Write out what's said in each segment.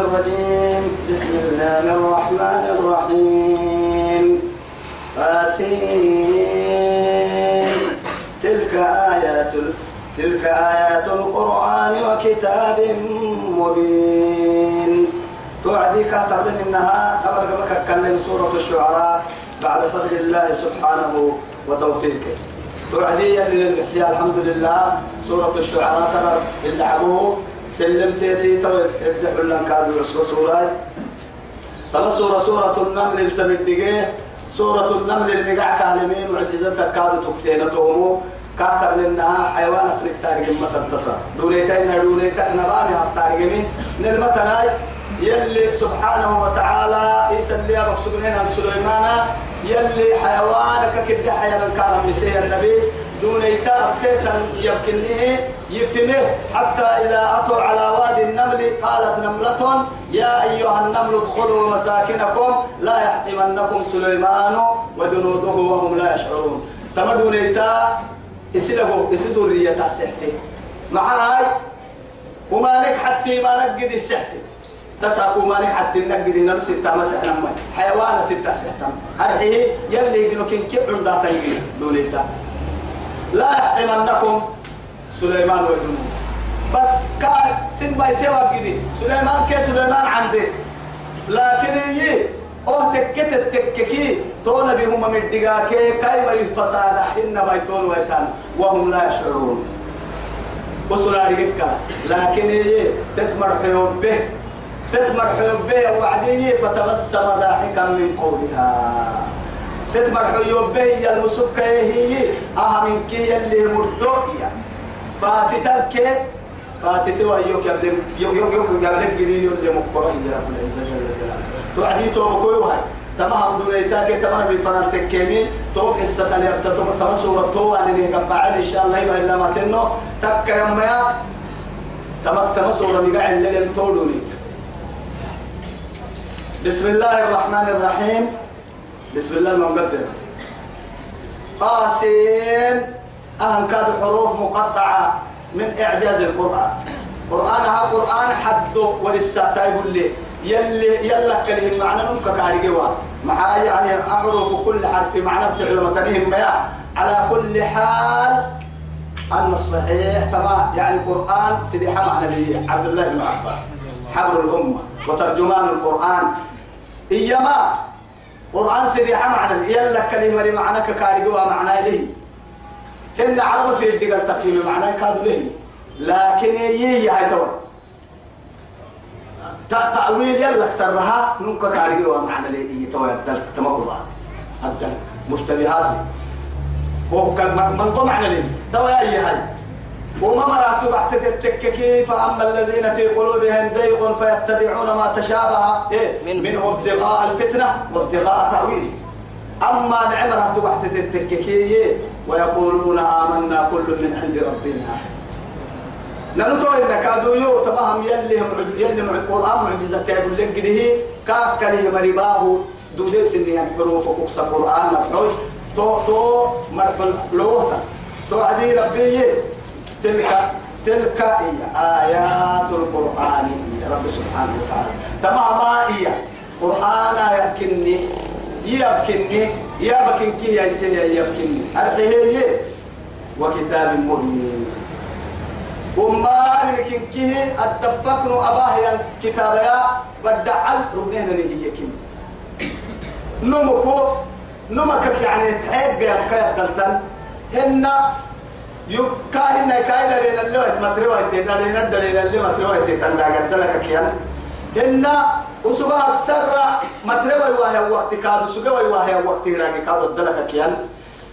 الرجيم. بسم الله الرحمن الرحيم. قاسين تلك آيات تلك آيات القرآن وكتاب مبين. توعدي كاتب إنها أمر بك كلم سورة الشعراء بعد فضل الله سبحانه وتوفيقه. توعدي للمحسي الحمد لله. سورة الشعراء ترى اللي سلمت يتي تو ابدحوا لنا كادوا رسول تما سورة النمل التمدقيه سورة النمل المقع كالمين معجزتك كادوا تكتين تومو. كاتب لنا حيوان أفريق تاريخ متنتصر دونيتين دونيتين نباني هفتاريخ مين. نلمتناي يلي سبحانه وتعالى يسلي أبك سبحانه سليمان يلي حيوانك كده حيوان كان مسيح النبي. دون يتأبتيتا يبكنه يفنه حتى إذا أتوا على وادي النمل قالت نملة يا أيها النمل ادخلوا مساكنكم لا يحطمنكم سليمان وجنوده وهم لا يشعرون. تمدون يتا إسله إسدوا الرية سحتي معاي وما نك حتى ما نقد السحتي تسعة ما نك حتى نقد نفس التامة سحنا حيوان ستة سحتم. أرحيه يلي يقولوا كن كبر داتا يقول دون لا يحطمنكم سليمان والجنود بس كان سن باي سوا كده سليمان كي سليمان عنده. لكن يي أو تكت تككي تونا بهم من الدقاكي كاي مري فساد حين بايتون ويتان. وهم لا يشعرون. وصلا رجكا لكن يي تتمر حيوب به. تتمر حيوب به. وعدي فتبسم ضاحكا من قولها. تتمر حيوب به يا المسكة هي. أهم كي اللي مردوكيا فاتتك فاتت ويوك يبدل يوك يوك يوك قبلك جديد اللي مقرأ يا رب العزة جل جلاله. توعدي تو بكوي وهاي. تمام دون يتاكي تمام بالفنان تكيمي. تو قصة اللي أبدا تو تمام سورة تو أنا اللي قبعد إن شاء الله. يبقى إلا ما تنو. تك يا ميا تمام تمام سورة نقع اللي لم تولوني بسم الله الرحمن الرحيم. بسم الله المقدم قاسين أهم كاد حروف مقطعة من إعجاز القرآن. قرآن ها قرآن حد ولسه تايبول لي يلي يلا كلهم معنى نمك كارجوا مع يعني أعرف كل حرف معنى بتعلم تنهم ما على كل حال أن الصحيح تمام. يعني القرآن سيدي معنى لي عبد الله بن عباس. حبر الأمة وترجمان القرآن. إيما قرآن سيدي معنى يلا كلمة معنى كارجوا معنى ليه هن عرب في الدقل تقييم معناه كادوا له لكن يي هاي تور تأويل يلا سرها نمك كارجي ومعنى لي تور الدل تمرضى الدل مشتبهات هو كان من ضمن معنى لي تور أي هاي. وما مرات بعد التككي فأما الذين في قلوبهم زيغ فيتبعون ما تشابه إيه؟ منه ابتغاء الفتنة وابتغاء تأويله أما نعمرها تبحت التككية ويقولون آمنا كل من عند ربنا. نلتو إن كادوا يو تمام يلي يلي مع القرآن معجزة يقول لك كده كاك كليه مريباه. دودي سنين حروف وكوكس القرآن. نحوي تو تو مرحل لوهتا تو عدي ربي. تلك تلك هي آيات القرآن رب سبحانه وتعالى. تمام هي؟ قرآن يكني يبكني يبكنك يا سيدي يبكني الحيه وكتاب مبين. وما لكنك التفكن أباه يا كتاب يا بدعل ربنا هي كم نمكو نمكك يعني تحب يا بكاية دلتن. هن يبكاهن كاين لنا اللي ما تروي لنا دلنا اللي ما تروي تندى لك كيان هن وسبا أكثر ما تروي وهي وقت كاد سجوا وهي وقت راجع كاد الدلك كيان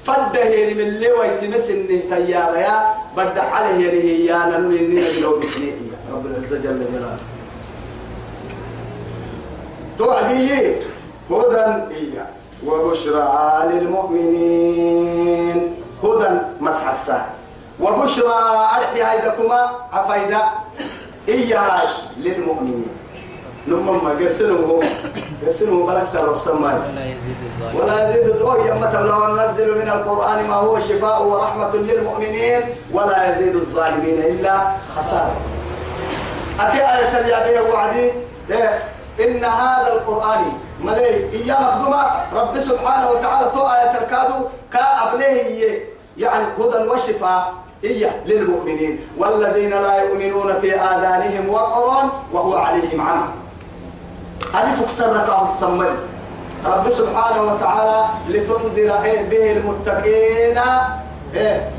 فده هي من اللي ويتمس إنه تيار يا بدأ عليه هي يا نني نني لو بسنيه رب العزة جل جلاله توعدي هدى إياه وبشرى للمؤمنين هدى مسح الساعة وبشرى أرحي هيدكما. عفايدة إياه للمؤمنين. لما ما قرسلوا قرسلوا بلك سر السماء. ولا يزيد الظالم ولا يزيد يما لو ننزل من القرآن ما هو شفاء ورحمة للمؤمنين. ولا يزيد الظالمين إلا خسارة. أكي آية اليابية وعدي؟ إيه إن هذا القرآن ملي إيا مقدمة رب سبحانه وتعالى تو آية تركادو كأبنيه يعني هدى وشفاء. إيا للمؤمنين والذين لا يؤمنون في آذانهم وقر وهو عليهم عمى ألف كسر ركعه السمي رب سبحانه وتعالى لتنذر إيه به المتقين إيه؟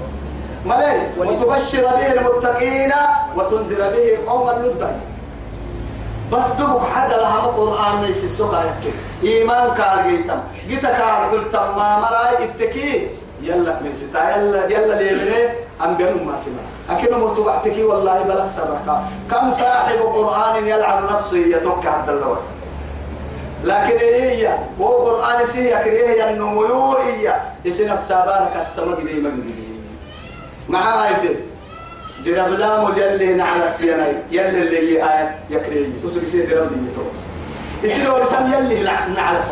ملي وتبشر به المتقين وتنذر به قوما لدا بس دبك حدا لها القرآن ليس السوق إيمان كار جيتم جيت كار قلت ما مراي التكي يلا من ستا يلا يلا ليبني بينهم ما سمع أكيد مرتبعتك والله بلغ سرقا كم صاحب قرآن يلعن نفسه يتوقع عبد الله لكن هي؟ هو قرآن سي كريه النمو هي. يسي نفسها بارك السماء دي ما دي مع هاي درب لام يلي نعلت يناي يلي اللي هي آية يكريه. وسوي سي درب دي تو يصير ورسم يلي نعلت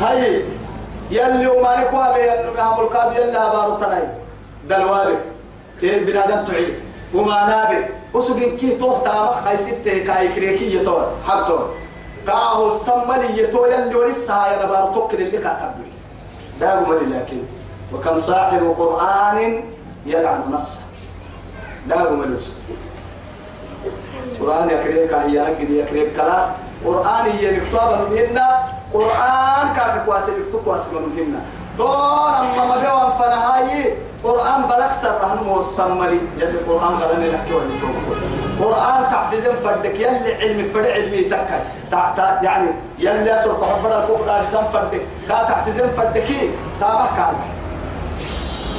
هاي. يلي وما نكوا بين نعم القاد يلي هبارو تناي. دلوالي تين بنادم تعيد وما نابي. وسوي كي توه تامخ هاي ستة كاي كريكي يتور حبتور كاهو السمني يتو يلي ورسها يا نبار توكل اللي كاتب لي داهم لكن. وكم صاحب قرآن يلعن نفسه. داهم لس قرآن يكريك هي أجد يكريك كلا قرآن هي مكتوبة منا قرآن كاك كواسي مكتوب كواسي منا دون أما مجوا فنهاي قرآن بلك سرهم موسملي يلي قرآن غلني لك قرآن تحفيز فردك يلي علمك فرد علمي تكاي. تا يعني يلي أسر الكوك دار سم فردك. كا تحفيز فردكي تابع كان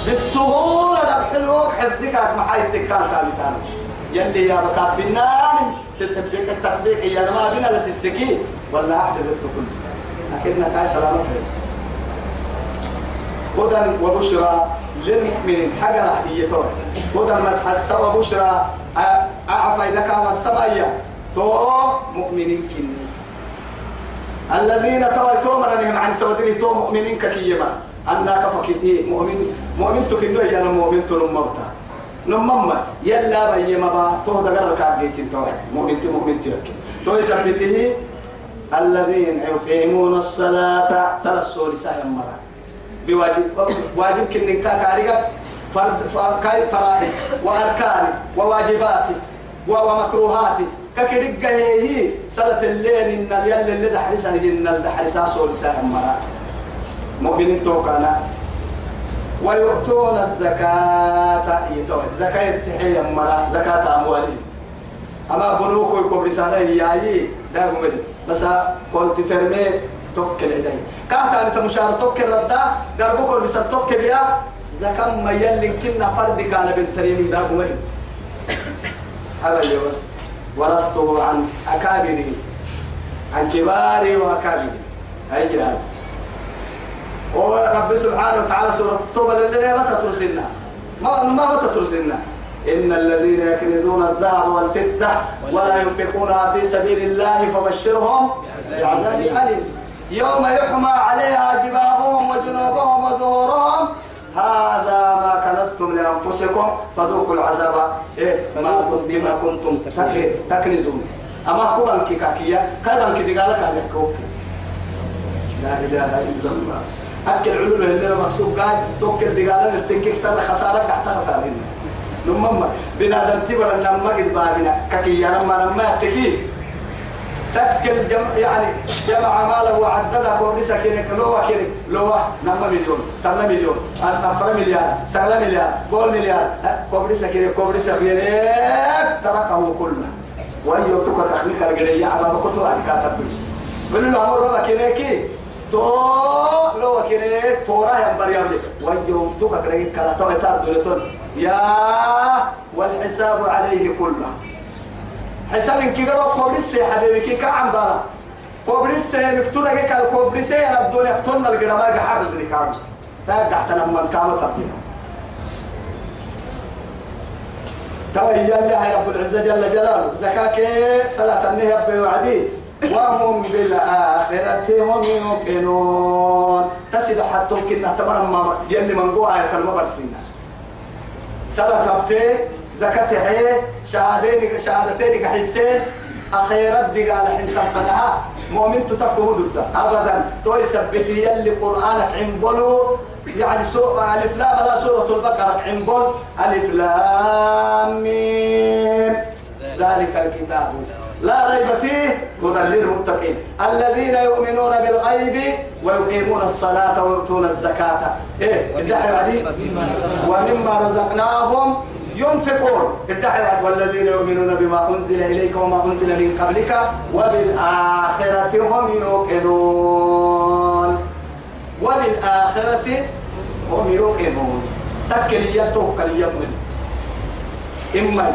بالسهولة حلوك حفظك محاي التكان تاني تاني يلي يا بكات بالنار تتبك التطبيق يا ما بنا لسسكي. ولا أحفظ التكل أكيدنا كاي سلامة هدى وبشرى. للمؤمنين حاجة هي تو هدى مسح السوى بشرى. أعفى إذا كان السبعية تو مؤمنين كني. الذين توا تومرنهم عن سودري تو مؤمنين ككيما. أنا كفكي مؤمن. مؤمن تكنو يا مؤمن تنم موتا نمما يلا بي ما با. تو دغر كاغيتين تو مؤمن مؤمن تيك تو يثبته. الذين يقيمون الصلاة. صلاة السوري ساهم مرة. بواجب واجب كن كاريغا فرض كاي فرائض وأركان وواجبات ومكروهات ككدق هي صلاة الليل إن يل اللي دحرسا إن الدحرسا سول ساهم مرا. مؤمنين توكانا. ويؤتون الزكاة يتوى زكاة تحية مرا. زكاة أموالهم أما بنوكو يكون رسالة ياي داغو مدي بس كنت فرمي توكل إليه. كاتا أنت مشار توكل ردا دربوكو رسالة توكل يا زكاة ما يلي كنا فرد كان بالتريم داغو مدي حبايبي بس ورثته عن أكابره عن كباري وأكابره هاي جهاد ورب سبحانه وتعالى سورة التوبة للذين ما تترسلنا ما ما تترسلنا إن الذين يكنزون الذهب والفضة ولا ينفقونها في سبيل الله فبشرهم بعذاب أليم. يوم يحمى عليها جباههم وجنوبهم وظهورهم. هذا ما كنستم لأنفسكم فذوقوا العذاب. إيه ما بما كنتم تكنزون. أما كوبان كيكاكيا كايبان كي قالك على كوك لا إله إلا الله. أكل علوم اللي مقصود قاعد توكل دقالة التنكيك سر خسارة تحت خسارين نمما بنادم تبر النما قد بابنا نما نما تكي تكل جم يعني جمع ماله وعدده كوبريسا كينك لو كينك لو نما مليون تمنا مليون أفر مليار سغلا مليار قول مليار. كوبريسا كينك كوبريسا كينك تركه كله. وأيو تكو تخليك الجدية على بكتو على كاتب بلو الأمر ربا كينك تو لو كينك فورا ينبر يملك وأيو تكو كينك كلا تو يا والحساب عليه كله. حساب إنك قالوا كوبريس حبيبي كي كعم بالا كوبريس مكتوبة كي قال كوبريس أنا بدون يحتون الجرما جحرز لي كام تاجع تنام من كام تبين توي اللي هاي رب العزة جل جلاله. زكاة صلاة النهب بوعدي وهم بالآخرة هم يوقنون. تسد حتى كنا تمام يلي من قوة آية المبرسين. صلاة تبتي زكاة حي شهادتين شهادتين كحسين. أخيرا دي قال حين تنفنها مؤمن تتكو أبدا. توي سبته يلي قرآنك عمبلو يعني سوء ألف لام لا سورة البقرة عمبل ألف لام ميم. ذلك الكتاب. لا ريب فيه. هدى للمتقين. الذين يؤمنون بالغيب ويقيمون الصلاة ويؤتون الزكاة. إيه ومما رزقناهم ينفقون. الدحي والذين يؤمنون بما أنزل إليك وما أنزل من قبلك وبالآخرة هم يوقنون. وبالآخرة هم يوقنون. تكل يتوكل يقول إما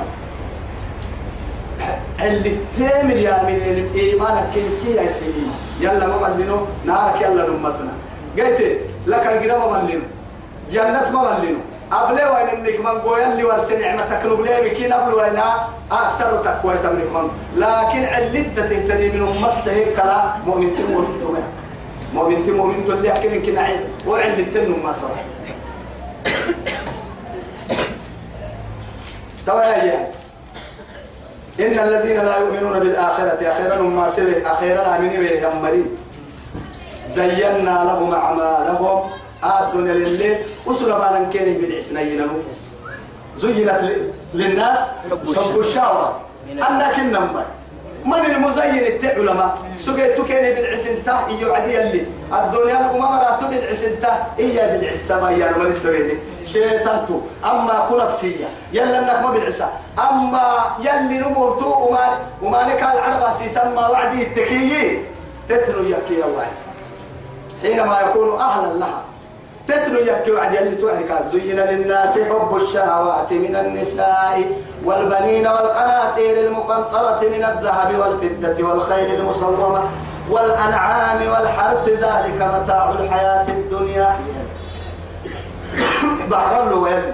اللي تامل يا من الإيمان كن كي يا سيدي يلا ما ملينو نارك يلا نمسنا. قلت لك القدام ما ملينو جنة ما ملينو أبلي وين إنك من قوي اللي ورس نعمتك نبلي بكين أبلي وين أكثر تقوى تملك من. لكن علت تهتني منهم مس هيك كلا. مؤمن تمؤمن تمؤمن مؤمن تمؤمن تولي أكل من كنا عين وعلت تنم ما صار توا يا إن الذين لا يؤمنون بالآخرة أخيرا ما سر أخيرا آمنين بهم زينا لهم أعمالهم. آدنا لله وصل ما ننكر بالعسنين له زينت للناس حب الشهوة أنا كنا من المزين التعلماء سجيت كيني بالعسنته إيو عدي اللي. الدنيا لكم مرات بالعسنته إيا بالعسما يا من التريد شيطانتو. أما كو نفسية. يلا إنك ما بالعسا أما يلي نمورتو وما وما نكال العرب سيسمى وعدي التكيي. تتلو يكي يا واحد. حينما يكون أهلا لها. تتلو يبكي وعد يلي توعدك زين للناس حب الشهوات من النساء والبنين والقناطير المقنطرة من الذهب والفضة والخيل المصومة والأنعام والحرث. ذلك متاع الحياة الدنيا. بحر له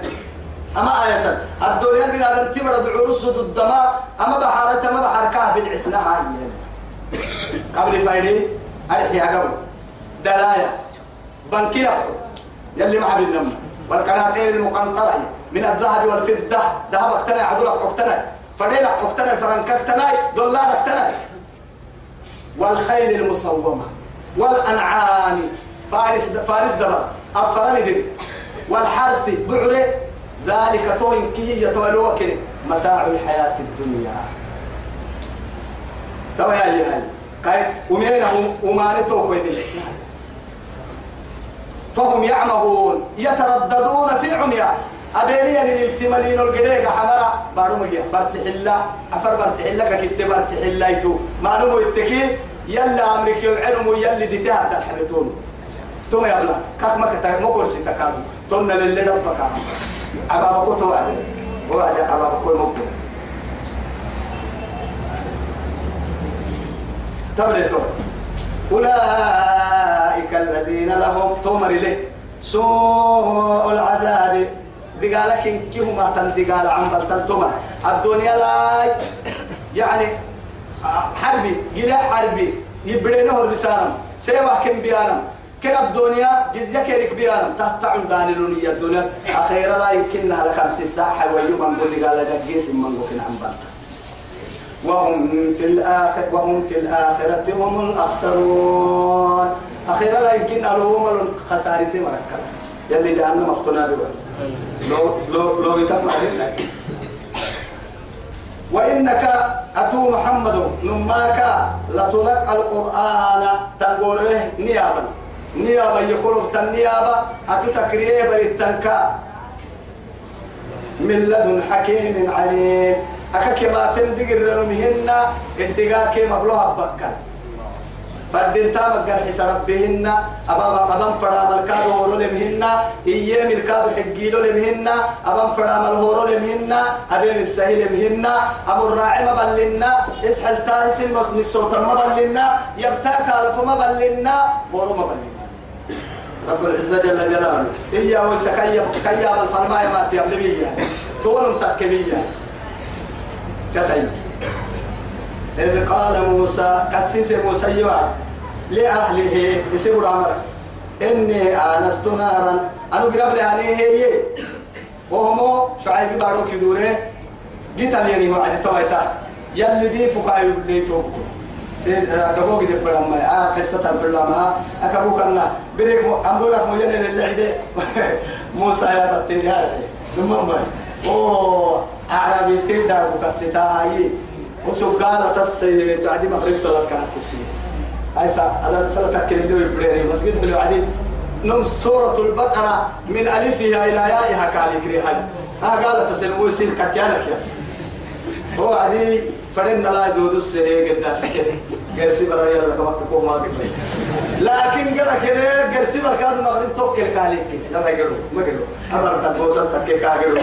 أما آية. الدنيا من هذا التمر دعو الدماء. أما بحارة أما بحر كاه بالعسناء قبل فايدي أرحي قبل دلايا بنكية. يلي ما حبل النم والقناطير المقنطرة من الذهب والفضة. ذهب اقتنع عدلك اقتنع. فديلك اقتنع فرنك اقتنع دولار اقتنع. والخيل المصومة. والأنعام. فارس فارس دبر. أفرني دي. والحرث. بعرة ذلك توين كي يتولوا متاع الحياة الدنيا. توا يا هاي. كاي ومينهم ومانتو كوين الإسلام فهم يعمهون يترددون في عمياء أبيني أن التمالين القديقة حمرا بارو مجيا برتحلا أفر برتحلا كنت برتحلا يتو. ما نمو التكي يلا أمريكي وعلم يلي دي تهد الحبتون توم يا الله كاك ما كتا ما كورسي تكارو. تونا للي ربك. أبا بكو توعد وعد أبا بكو مبتو تبلتو أولئك الذين لهم تومر له. سوء العذاب. دقالك إن كهما تندقال عن بلتنتما الدنيا لا يعني حربي جلا حربي. يبرينه الرسالة سيما كم بيانا كنا الدنيا جزية كيرك بيانا تحت عندان الدنيا الدنيا. أخيرا لا يمكننا لخمس ساعة ويوم نقول قال لك جيس من قوكين عن بلتن وهم في الآخر وهم في الآخرة هم الأخسرون. أخيرا لا يمكن لهم الخسارة مركب. يلي جهنم مفتونا بقول لو لو لو يتم وإنك أتو محمد نماك لتلقى القرآن تقول له نيابا. نيابا يقول النيابة أتو تكريه بريتنكا من لدن حكيم عليم. أكاك ما تندقر رمهن. ادقاك مبلوها بكا فردين تامك قال ربهن أبام أبام فرام الكاد هورو لمهن إيام الكاد حقيلو لمهن أبام فرام الهورو لمهن أبيم السهيل لمهن أبو الراعي مبلنا إسحل تاهس المصن الصوت مبلنا يبتاك ألف مبلنا هورو مبلنا رب العزة جل جلاله. إيا وسكيا كيا بالفرماية ما تيبلبيا تون تكبيا كتي إذ قال موسى كسيس موسى يوعد لأهله يسير عمر إني آنست نارا. أنا قرب لأني هي؟ وهم شعيب بارو كدورة جيت لي وعد تويتا يلي دي فكاي ليتوكو سين أكبوك دي برام آه قصة برام آه أكبوك الله. بريك أمبورك مو ينن اللعدة موسى يا بطير هذا نمم أوه أعرابي تيدا وكسيتا هاي. وسوف قال تسي تعدي مغرب صلاة كهكوسي هاي سا صلاة تكلم له يبريني مسجد حلو عدي نم سورة البقرة من ألفها إلى يائها كالي كري هاي ها قال تسلموا يصير كتيانك يا. هو عدي فرن لا يدود السهي قد سكري قرسي برا يلا كما تكون ما قبل لكن قال كده قرسي بركاد المغرب توكل كاليك لا ما يقولوا ما يقولوا. أمر تبوسن تكي كاغلوا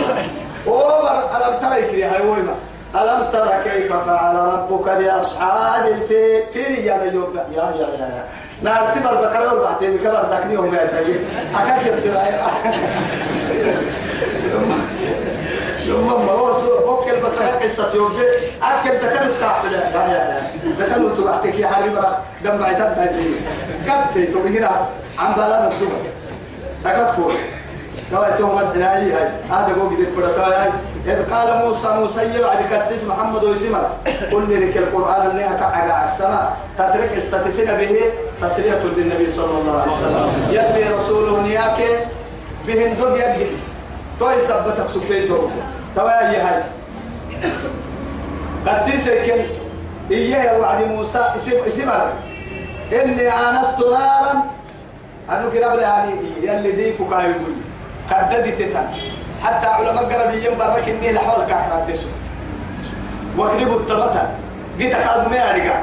أوبر ألم ترى كري هاي وين ألم ترى كيف فعل ربك بأصحاب الفيل فيل يا رجل يا يا يا يا. نعم سبر بكرة والبحتين كبر دكني هم يا سيدي. أكاد يوم ما هو سوء. بوكل بكرة قصة يوم أكل دكان تكافل لا لا دكان تبعتك يا حبيبي. جنب عتاب هذه كبتي تبغى هنا. عم بلا مكتوب تكفور كما توم الدناي هاي. هذا قد البركة هاي إذ قال موسى موسى بعد كسيس محمد ويسمع. قل لك القرآن اللي أكعد السماء تترك الستسنة به تسلية للنبي صلى الله عليه وسلم. يلي رسوله نياك بهن دون يبقي توي سبتك سكيتو. توي هاي هاي قسيس كن. إياه وعد موسى اسم إني آنست نارا. أنو قرب لهاني يلي دي فكاهي كددت تتا حتى علماء قربيين برك إني لحول كاكرا ديسو وقربوا التمتا قيت كاد ما أرجع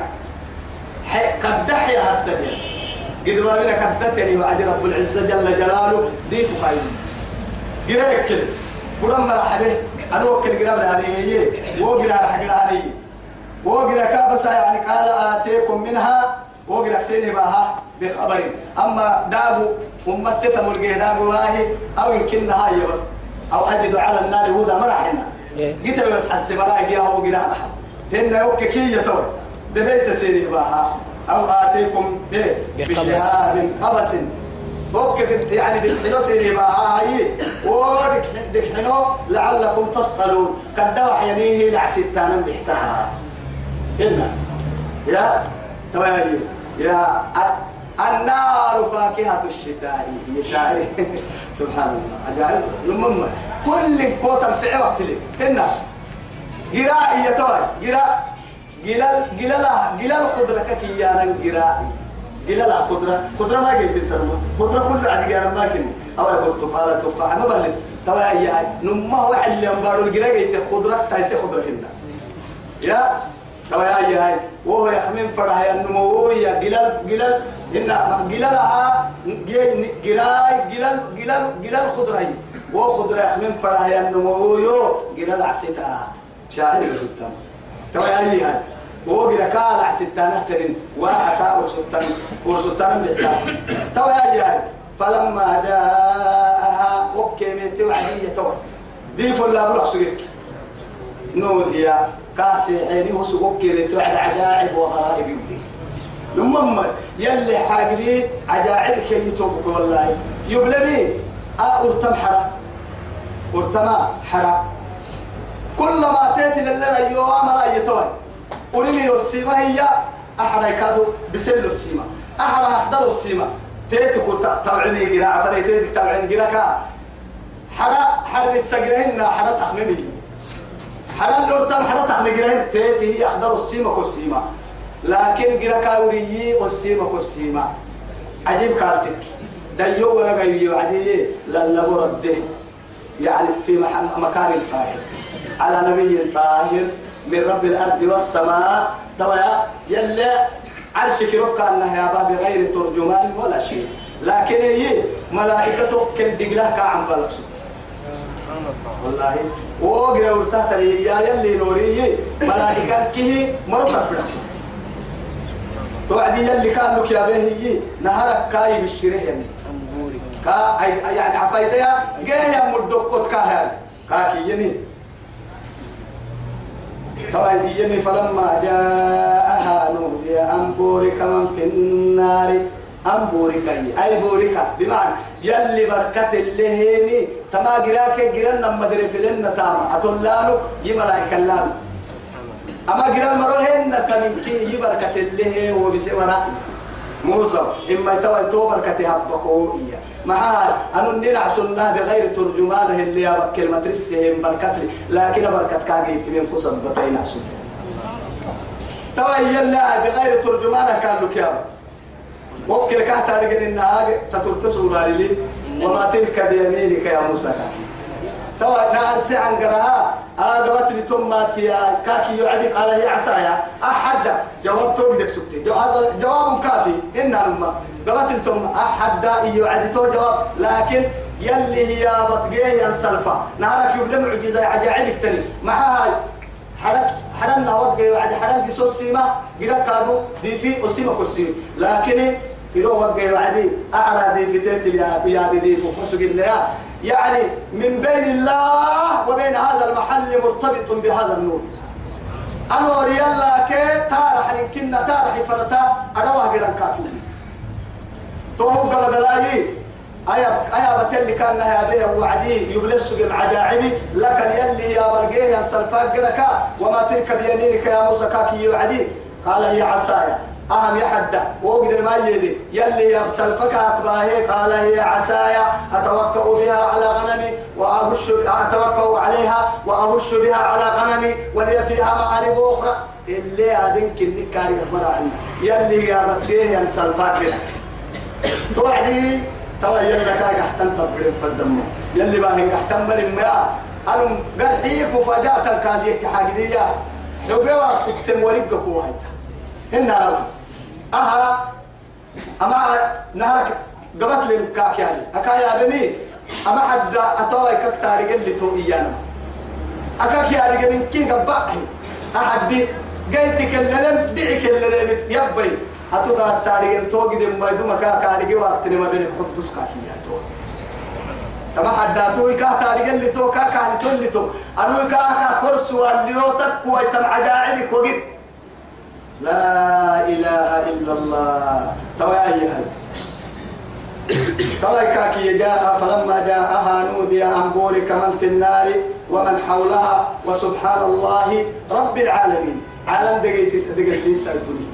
قد دحيا حتى قد ما بينا كدتني وعد رب العزة جل جلاله. دي فكاهي قرأك كده قرام مرحبه أنا وكل قرام لهاني وقرا رح قراني وقرا كابسا يعني قال آتيكم منها. وقرا سيني باها بخبر أما دابو أمت تمر دابو واهي أو يمكن هاي بس. أو أجد على النار هدى مرحنا قلت بس حس براي جاء وقرا رح هن يوكي كي يتور دبيت سيني باها. أو آتيكم بشهاب قبس. وكي يعني بحنو سيني باها. هاي. ودحنو لعلكم تصطلون. قد دوح يميه لعسيتانا بحتاها هنا يا. توالي يا. النار فاكهة الشتاء. يا شاعر. سبحان الله. عجائب المهم كل كوتا في وقت لي. هنا. قراء يا توي قراء قلال قلال قلال قدرة كيانا قراء قلال قدرة. قدرة ما جيت الفرما قدرة كل عاد قراء ما كن أو يقول تفعل تفاح. ما بلد. توي يا نما واحد اللي ينبارو القراء جيت قدرة. تايسي قدرة هنا. يا. توي هاي هاي وهو يحمل فرح يا النمو يا جلال جلال. إن جلالها جلال جلال جلال خضرة وهو خضرة يحمل فرح يا النمو يو جلال عسيتها شاعر ستان توي هاي هاي. وهو جلال كال عسيتان احترين وحكا ورسلتان ورسلتان بيحتان توي هاي هاي. فلما جاءها أوكي من توعدية توي دي فلا بلغ سجك نودي كاسي عيني وسقوك اللي توعد عجائب وغرائب يبدي. لما يلي حاجريت عجائب كي يتوبك والله. يبلبي آه أرتم حرا. ارتما حرا. كل ما تأتي لنا يوم لا يتوي ورمي السيما هي أحد يكادو بسل السيما أحد أحضر السيما تأتي كنت تبعني قراءة فريتك تبعني قراءة حرا حرب السجرين حرا تخميمي. حدا لورتم حدا تحمجرين تيتي هي أحضر السيمة كالسيمة لكن جرا كاوري والسيمة كالسيمة عجيب كارتك. ديو ولا غيري وعدي لا رده يعني في مكان طاهر. على نبي طاهر. من رب الأرض والسماء. توا يلا. عرشك ركع أنها يا باب غير ترجمان ولا شيء. لكن هي ملائكة كل دقلها كعم بلقسو والله. وقرا ورتات يا يلي نوري. ملائكة كه مرتب توعدي يلي كان لك يا به نهارك كاي بالشريه يعني. كا أي يعني عفايتها جاي يا مدقت كاهل كاكي يمي. توعدي يمي فلما جاءها نودي أن بورك من في النار. أم بوريكا أي بوريكا بمعنى يلي بركة اللهيمي تما جراك جرن لما دري فلن تاما. أتولانو؟ يملاك اللانو. أما قرأ مروهن تنكي يبركة الله وبسورة موسى إما يتوى تو بركة هبكو إياه. مع أنو نلع سنة بغير ترجمان اللي يا كلمة رسهم بركة لكن بركة كاجيت من قصد بطينا سنة توا يلا بغير ترجمان كان لك يا وكل كهتا رجل النهاج تترتسوا لي. وما تلك بيمينك يا موسى توا نار سعن قراها أجابت لي تمات يا كاكي يعدك على هي عصايا أحد جواب توجدك سكتي جواب كافي. إن لما جابت لي تم أحد يعدي تو جواب. لكن يلي هي بطقيه يا سلفا نهارك يبدأ معجزة عجائب تاني معها حرك حرمنا وقع وعد حرم بسوس سيما قرا كادو دي في أسيما كرسي لكن ترو وقع وعدي أعلى دي في تيتي يا يا دي في فسق الله يعني من بين الله وبين هذا المحل مرتبط بهذا النور. أنور يلا كي تارح يمكن تارح فرتا أروى قرا كادو توهم قبل أيا أيا بتلي كان هذه وعدي يبلس بالعجائب لكن يلي يا برجيه السلفاك قلك وما تلك بيمينك يا موسى كاكي يوعدي. قال هي عصايا أهم يحدى. وقدر ما يدي يلي يا سلفك أتباهي قال هي عصايا أتوكأ بها على غنمي وأهش أتوكأ عليها وأهش بها على غنمي ولي فيها مآرب أخرى. اللي هذين كنك كاري أخبر يلي يا بتليه السلفاك قلك توعدي؟ توا يلا كاجا حتى تبرين فالدم يلي باهي من ما أنا قرحيك مفاجأة كان يك حاجدية. لو بيوا سكتم وريك كوهاي إن رب أها. أما نهارك قبت لي كاك يعني. أكايا بني أما حد أتوا يكك تاريخ اللي تو إيانا. أكاك يا رجال من كي قبعي أحد جيتك اللي دعك اللي يبي أتوقع التاريخ توقي دم ما يدوم كا كاريجي وقت ما بين حب بس كاكي تو. كما حداتو كا تاريخ اللي تو كا كان تو اللي تو. أنا كا كا كورس واللي تك ويتم عجائبك وقت لا إله إلا الله. توا أيها توا كاكي جاء فلما جاءها نودي أن بورك من في النار ومن حولها. وسبحان الله رب العالمين. عالم دقيت دقيت سألتني.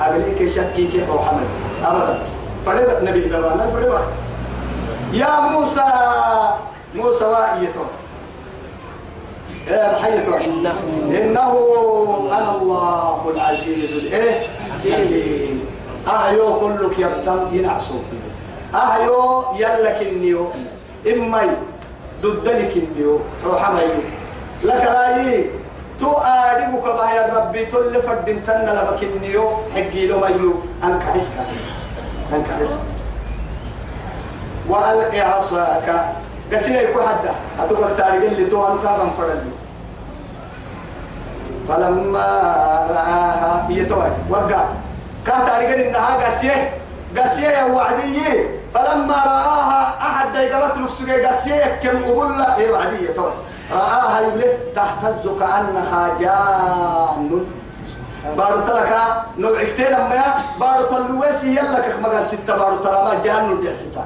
أبنيك شكي كيف محمد أبدا. فريد النبي دبانا فريد وقت يا موسى موسى وائيته. بحيته إنه إنه أنا الله العزيز إيه أهيو كلك يبتم ينعسو أهيو يلك النيو. إمي ضدلك النيو. روح لك لا تو آدمك يا ربي تل فردين تنا لما كنيو حقي له ميو أنك عسكا أنك عسكا وألقي عصاك. قسيا يكون حدا. أتوقع تاريخ اللي تو أنك من فرلي فلما رآها يتوى وقع. كاتاريخ إنها قسيا قسيا يا وعدي فلما رآها أحد دايقبت لك قسيا كم قبول لا. إيه وعدي يتوى رآها يبلي تهتز كأنها جان. بارو تلك نوعكتين أما بارو تلوسي يلا كما ستة. بارو ترى ما جان بيعستا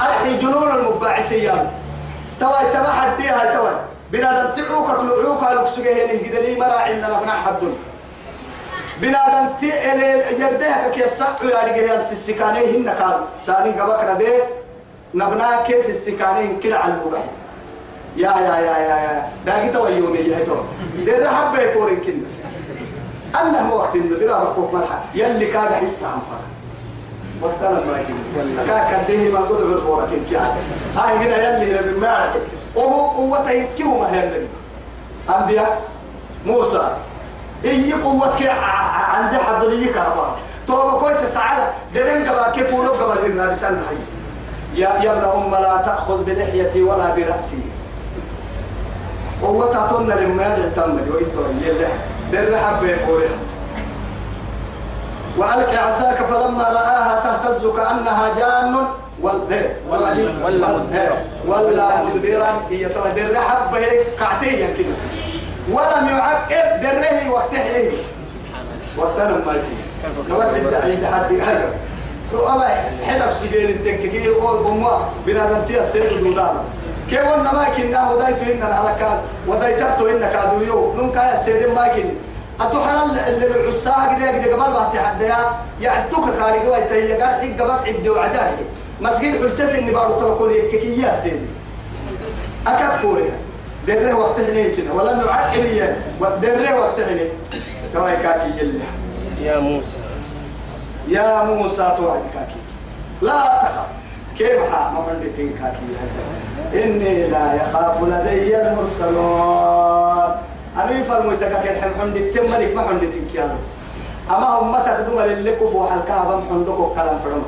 أرحي جنون المباعسية توا تبع حديها توا بنادم تعوك كلعوك لك سجيه قدلي مراعي إننا بنا حدون بنادم تي يردها كيسا علا رجال السكاني هن كان. ساني قبك ردي نبنا كيس السكاني كلا على الوقت يا يا يا يا يا. داقي تو يومي يا تو ده حبه فورن كنا أنا هو وقت إنه درا بكوك مرحا يلي كاد حس عن فرق وقتنا ما كنا كا كده ما قد بالفورة كن كيا هاي هنا يلي لما ما عرف وهو قوته كيو ما هيرن أنبياء موسى. إيه قوتك عند حد اللي كهرباء. تو كويت سعالة درين قبا كيف ولو قبا هنا بسنة يا يا ابن أم لا تأخذ بلحيتي ولا برأسي. وهو تعطونا لما يدعي تمني وإنتو يلح در حبة فورها وألقي عساك فلما رآها تهتز كأنها جان. ولا ولا مدبرا. هي در حبة قعتيا كده. ولم يعقب دره وقته ليه وقتنا ما يجي. نوات عند حد هذا والله حلف سجين التككي هو بما بنادم تيا سير دودانا كي ونا ما كنا ودايتو إننا على كان ودايتبتو إنك أدويو نم كايا سيدين ما اللي العساق دي قد قبل بحتي حديا يعني توك خارج وايتا هي قال حق قبل عدي وعداني. مسجد حلسس إني بارو تركوا لي كي يا سيدي أكاد فوريها دري وقت هني كنا. ولا نعقل يا دري وقت هني. كما يكاكي يلي. يا موسى. يا موسى توعد كاكي. لا تخف. كيف ها ما عندي كاكي إني لا يخاف لدي المرسلون. أنا يفهم ويتكاك الحم عندي تملك ما عندي تنكيانو أما هم ما تقدم اللي كفوا حلقها بم حندكوا كلام فرما.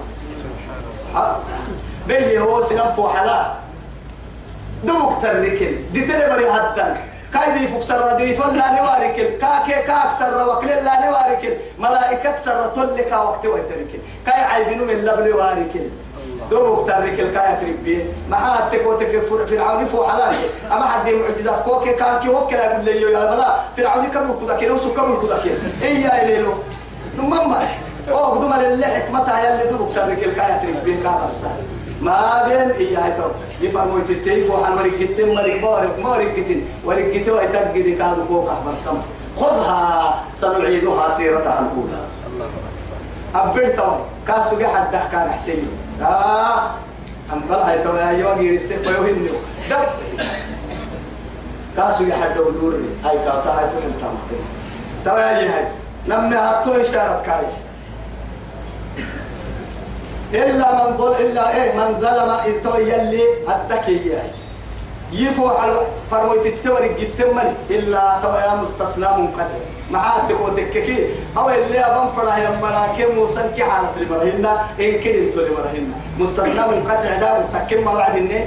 ها؟ بيجي هو سنم فو حلا. دوك تركل دي تري مري حتى كاي دي فوق سر دي فل لا نواركل. كاكي كاك سر وكل لا نواركل. ملائكة سر تلك وقت ويتركل. كاي عيبنو من لبل واركل. دوك تركل كاي تربي ما هاتك وتك فرعون فو حلال. أما حد معجزات كوكي كاكي وكلا يقول لي يا بلا. فرعون كم كذا كده وسو كم كذا كده إيه يا ليلو نمما أو قدما للحك متى يلي دوك تركل كاي تربي كاي ما بين إياه تو يفهموا تتيف وحن ورقتين مرق مورق مورقتين ورقتين ويتقد كادو فوق أحمر سم خذها سنعيدها سيرتها الأولى. أبرت تو. كاسو حد كان حسين آه أم بلا هاي تو يا يواجي السيف ويهني دب كاسو حد ودور هاي كاتا هاي تحل تام تو يا هاي لما هبتو إشارة كاي إلا من ظل إلا إيه من ظلم إتو يلي التكية يفو على فرويت التوري جتمني إلا تبا مستثنى منقطع مع تكو تككي أو اللي أبن فرح يمراكي موسى كي حالة لمرهن. إن كدنت لمرهن. مستثنى منقطع دا مستكم موعد إني.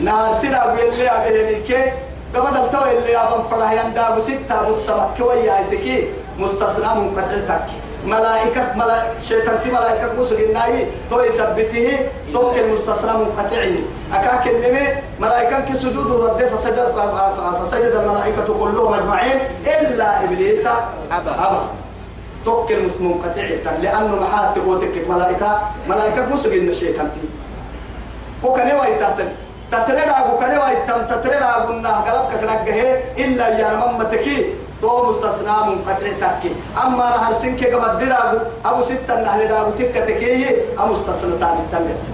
نار سيدا أبو يلي أبيني كي قبل التو اللي أبن فرح يندابو ستة مصبك كوي تكي مستثنى منقطع تكي ملائكة ملائكة شيطان تي ملائكة موسى الناي تو يثبته توك المستثنى منقطعني أكاك النمي ملائكة كسجود ورد فسجد فسجد الملائكة كلهم أجمعين إلا إبليس. أبى أبى توك المنقطع لأنه محات تقوتك ملائكة ملائكة موسى الشيطان تي هو كان يوعي تحتن تتريد أبو كان يوعي تم تتريد أبو النه قلبك كنقه إلا يا ممتكي تو مستثنى منقطع تكي أما نهر سنك كما درابو أبو. ستة نهر دابو تك تكيه ام مستثنى تاني تلس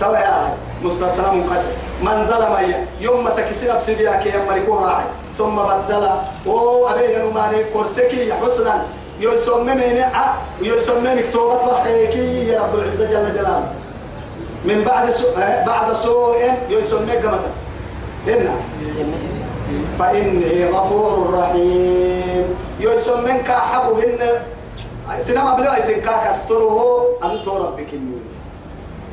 تو يا مستثنى منقطع من ظلم يوم ما تكسي نفسي بياك يا مريكو راعي. ثم بدل أو ابيه نماني كورسكي حسنا. يسمى ع يسمى مكتوبة وحيكي يا رب العزة جل جلاله. من بعد سوء بعد سوء يسمى جمتا هنا فإني غفور رحيم. يسمى منك حبهن سنما بلو أيتنكا كستره أنت ربك النور.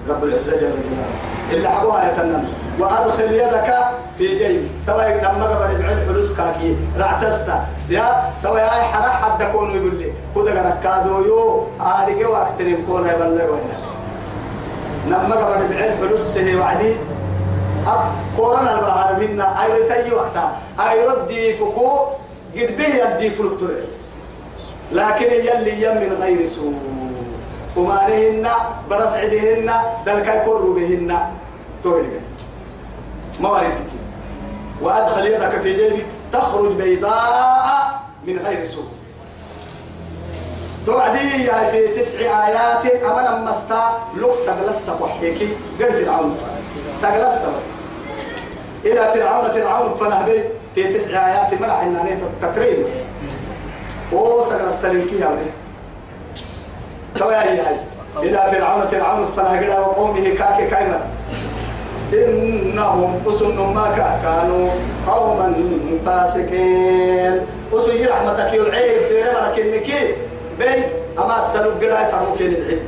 رب العزة جل جلاله. إلا حبوها يتنم وأدخل يدك في جيبي. تبا لما قبل بعين فلوس كاكي. رعتستا يا تبا يا حدا حد كون يقول لي. كذا كنكادو يو آريك وأكترين كون يبلغ وين لما قبل بعين فلوس سهي وعدي. أب كورونا البهار منا. أيرو تي وقتها أيرو دي فكو. قد به يدي فلوك لكن يلي يم من غير سوء. ومارهن برس عدهن يكروا بهن تولي ما كتير وأدخل يدك في جيبك تخرج بيضاء من غير سوء توعدي في تسع آيات أمنا مستا لوك سغلست وحيكي قد فرعون سغلست بس إلى فرعون فرعون فنهبي في تسع آيات منع إن تترين أو سغلست لنكي هاي. إلى فرعون فرعون فنهبي وقومه كاكي كايمن. إنهم أسن ما كانوا قوما فاسقين. أسن رحمتك يلعيب دير لكنك بي أما استلوا قراء فرموكين العلم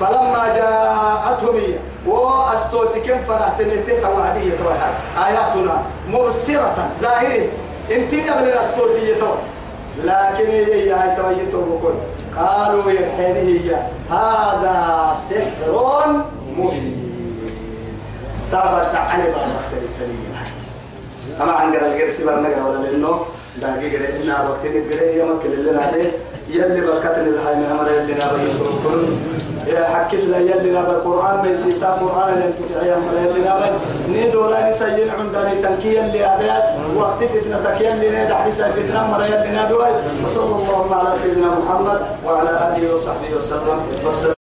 فلما جاءتهم هي وأستوتكم فرحتنيتي توعدية توحد آياتنا مبصرة ظاهرة. إنتي من الأستوتية توحد لكن هي هي تويتو بكل قالوا يحيني هي هذا سحر مبين. تابت علي ما أما عن قرأ القرسي برنقر ولا لأنه داقي قرأ إنا وقتين قرأ يوم كل اللي نادي. يلي بركتني الحي من أمر اللي نابي يتركون حكسنا يلي نبا القرآن ما يسيسا قرآن اللي انتفعي أمر يلي نبا نيدو لا نسيين عندنا تنكي اللي وقت فتنة تكي اللي نيد حبسا فتنة أمر يلي نبا وصلى الله على سيدنا محمد وعلى آله وصحبه وسلم.